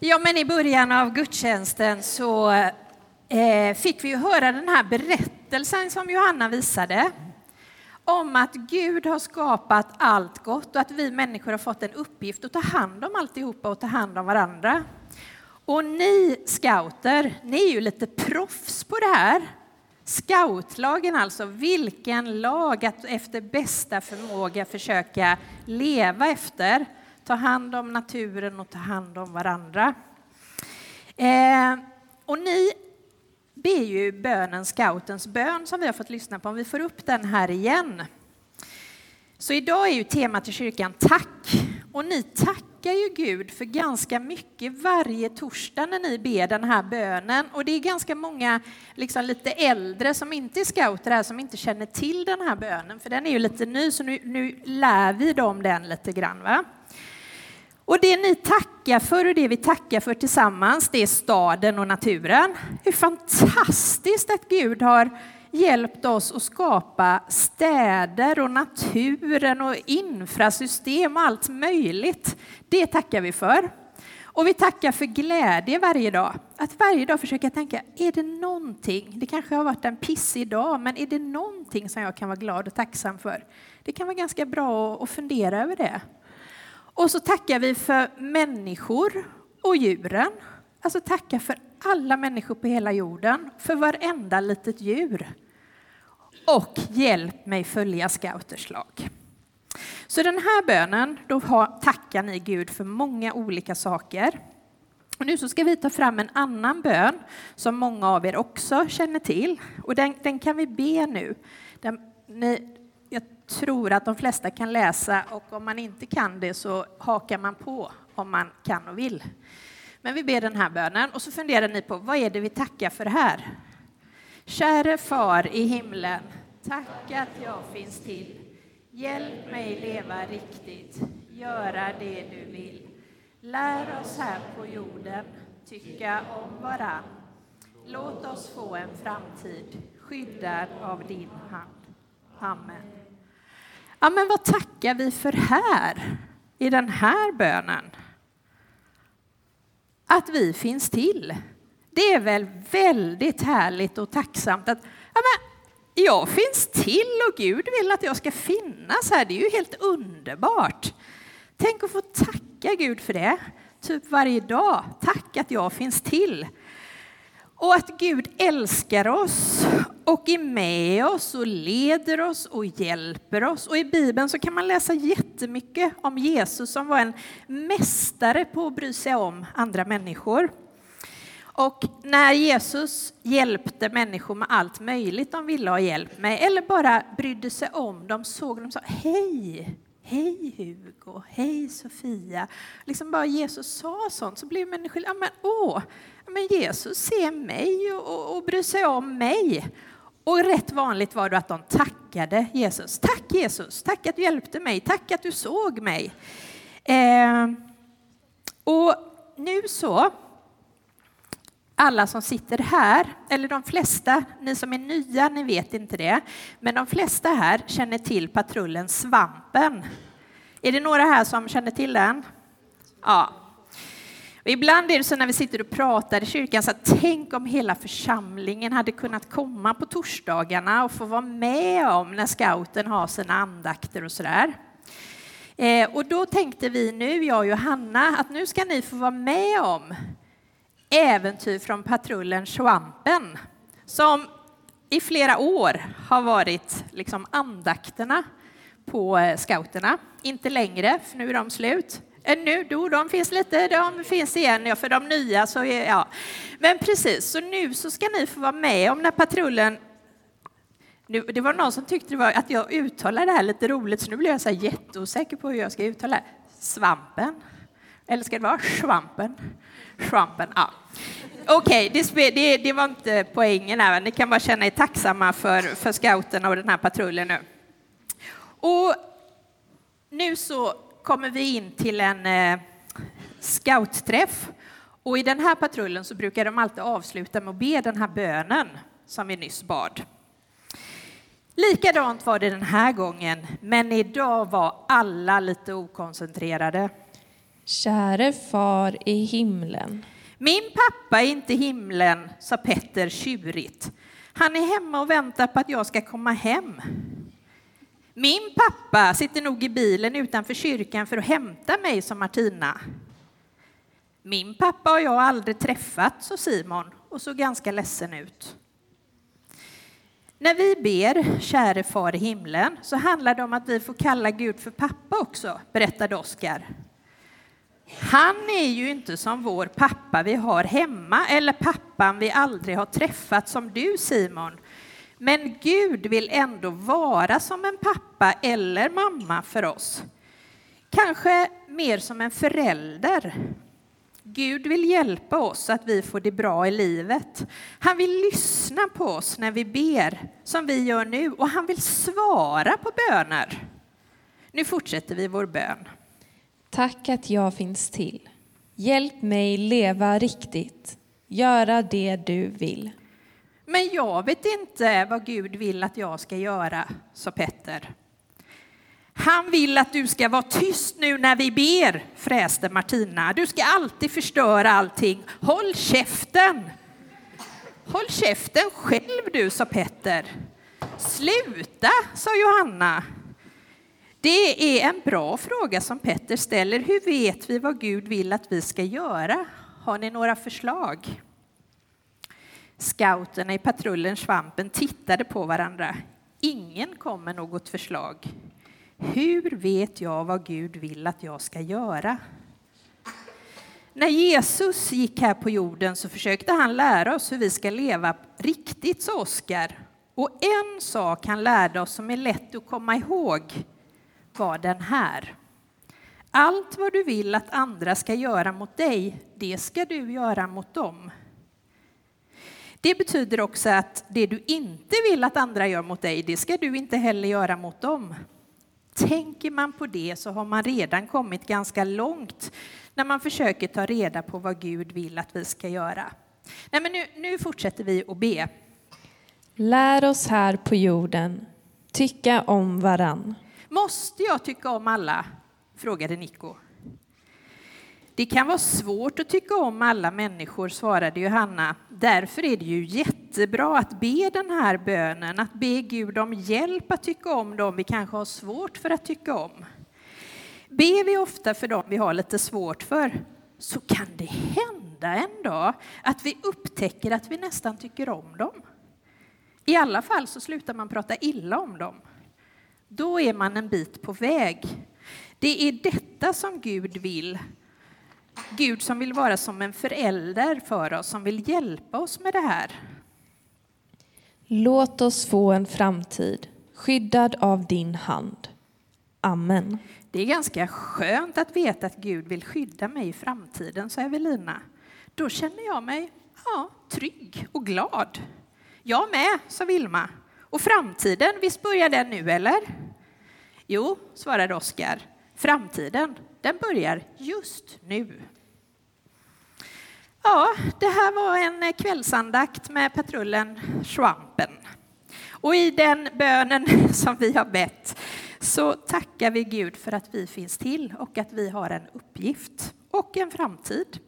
Ja, men i början av gudstjänsten så eh, fick vi ju höra den här berättelsen som Johanna visade om att Gud har skapat allt gott och att vi människor har fått en uppgift att ta hand om alltihopa och ta hand om varandra. Och ni scouter, ni är ju lite proffs på det här. Scoutlagen alltså, vilken lag att efter bästa förmåga försöka leva efter. Ta hand om naturen och ta hand om varandra. Eh, och ni ber ju bönen, scoutens bön som vi har fått lyssna på. Om vi får upp den här igen. Så idag är ju temat i kyrkan tack. Och ni tackar ju Gud för ganska mycket varje torsdag när ni ber den här bönen. Och det är ganska många liksom lite äldre som inte är scouter här som inte känner till den här bönen. För den är ju lite ny så nu, nu lär vi dem den lite grann. Va? Och det ni tackar för och det vi tackar för tillsammans, det är staden och naturen. Hur fantastiskt att Gud har hjälpt oss att skapa städer och naturen och infrasystem och allt möjligt. Det tackar vi för. Och vi tackar för glädje varje dag. Att varje dag försöka tänka, är det någonting, det kanske har varit en pissig dag, men är det någonting som jag kan vara glad och tacksam för? Det kan vara ganska bra att fundera över det. Och så tackar vi för människor och djuren. Alltså tacka för alla människor på hela jorden, för varenda litet djur. Och hjälp mig följa scouters lag. Så den här bönen, då tackar ni Gud för många olika saker. Och nu så ska vi ta fram en annan bön som många av er också känner till. Och den, den kan vi be nu. Den, ni, jag tror att de flesta kan läsa och om man inte kan det så hakar man på om man kan och vill. Men vi ber den här bönen och så funderar ni på vad är det vi tackar för här? Käre far i himlen, tack att jag finns till. Hjälp mig leva riktigt, göra det du vill. Lär oss här på jorden tycka om varann. Låt oss få en framtid skyddad av din hand. Amen. Ja, men vad tackar vi för här, i den här bönen? Att vi finns till. Det är väl väldigt härligt och tacksamt att ja, men jag finns till och Gud vill att jag ska finnas här. Det är ju helt underbart. Tänk att få tacka Gud för det, typ varje dag. Tack att jag finns till. Och att Gud älskar oss och är med oss och leder oss och hjälper oss. Och i Bibeln så kan man läsa jättemycket om Jesus som var en mästare på att bry sig om andra människor. Och när Jesus hjälpte människor med allt möjligt de ville ha hjälp med, eller bara brydde sig om dem, såg dem och sa hej, hej Hugo, hej Sofia. Liksom bara Jesus sa sånt så blev människor, ja men åh, men Jesus ser mig och, och, och bryr sig om mig. Och rätt vanligt var det att de tackade Jesus. Tack Jesus, tack att du hjälpte mig, tack att du såg mig. Eh, och nu så, alla som sitter här, eller de flesta, ni som är nya, ni vet inte det, men de flesta här känner till patrullen Svampen. Är det några här som känner till den? Ja, och ibland är det så när vi sitter och pratar i kyrkan, så att tänk om hela församlingen hade kunnat komma på torsdagarna och få vara med om när scouten har sina andakter och sådär. Eh, och då tänkte vi nu, jag och Johanna, att nu ska ni få vara med om äventyr från patrullen Svampen, som i flera år har varit liksom andakterna på eh, scouterna. Inte längre, för nu är de slut. Eh, nu, då, de finns lite, de finns igen, ja, för de nya så är, ja. Men precis, så nu så ska ni få vara med om när patrullen nu, det var någon som tyckte det var att jag uttalade det här lite roligt, så nu blir jag så här jätteosäker på hur jag ska uttala det. Svampen? Eller ska det vara svampen? Svampen, ja. Okej, okay, det, det, det, var inte poängen här. Ni kan bara känna er tacksamma för, för scouterna och den här patrullen nu. Och nu så kommer vi in till en eh, scoutträff. Och i den här patrullen så brukar de alltid avsluta med att be den här bönen som vi nyss bad. Likadant var det den här gången, men idag var alla lite okoncentrerade. Käre far i himlen. Min pappa är inte i himlen, sa Petter tjurigt. Han är hemma och väntar på att jag ska komma hem. Min pappa sitter nog i bilen utanför kyrkan för att hämta mig, som Martina. Min pappa och jag har aldrig träffats, sa Simon och såg ganska ledsen ut. När vi ber Käre far i himlen så handlar det om att vi får kalla Gud för pappa också, berättade Oskar. Han är ju inte som vår pappa vi har hemma eller pappan vi aldrig har träffat som du Simon. Men Gud vill ändå vara som en pappa eller mamma för oss. Kanske mer som en förälder. Gud vill hjälpa oss att vi får det bra i livet. Han vill lyssna på oss när vi ber, som vi gör nu, och han vill svara på böner. Nu fortsätter vi vår bön. Tack att jag finns till. Hjälp mig leva riktigt, göra det du vill. Men jag vet inte vad Gud vill att jag ska göra, sa Petter. Han vill att du ska vara tyst nu när vi ber, fräste Martina. Du ska alltid förstöra allting. Håll käften! Håll käften själv du, sa Petter. Sluta, sa Johanna. Det är en bra fråga som Petter ställer. Hur vet vi vad Gud vill att vi ska göra? Har ni några förslag? Scouterna i patrullen Svampen tittade på varandra. Ingen kom med något förslag. Hur vet jag vad Gud vill att jag ska göra? När Jesus gick här på jorden så försökte han lära oss hur vi ska leva riktigt, sa Oskar. Och en sak han lärde oss som är lätt att komma ihåg var den här. Allt vad du vill att andra ska göra mot dig, det ska du göra mot dem. Det betyder också att det du inte vill att andra gör mot dig, det ska du inte heller göra mot dem. Tänker man på det så har man redan kommit ganska långt när man försöker ta reda på vad Gud vill att vi ska göra. Nej, men nu, nu fortsätter vi att be. Lär oss här på jorden tycka om varann. Måste jag tycka om alla? frågade Nico. Det kan vara svårt att tycka om alla människor, svarade Johanna. Därför är det ju jättebra att be den här bönen, att be Gud om hjälp att tycka om dem vi kanske har svårt för att tycka om. Ber vi ofta för dem vi har lite svårt för, så kan det hända en dag att vi upptäcker att vi nästan tycker om dem. I alla fall så slutar man prata illa om dem. Då är man en bit på väg. Det är detta som Gud vill Gud som vill vara som en förälder för oss, som vill hjälpa oss med det här. Låt oss få en framtid skyddad av din hand. Amen. Det är ganska skönt att veta att Gud vill skydda mig i framtiden, sa Evelina. Då känner jag mig ja, trygg och glad. Jag med, sa Vilma. Och framtiden, visst börjar den nu, eller? Jo, svarade Oskar. Framtiden, den börjar just nu. Ja, det här var en kvällsandakt med patrullen Schwampen. Och i den bönen som vi har bett så tackar vi Gud för att vi finns till och att vi har en uppgift och en framtid.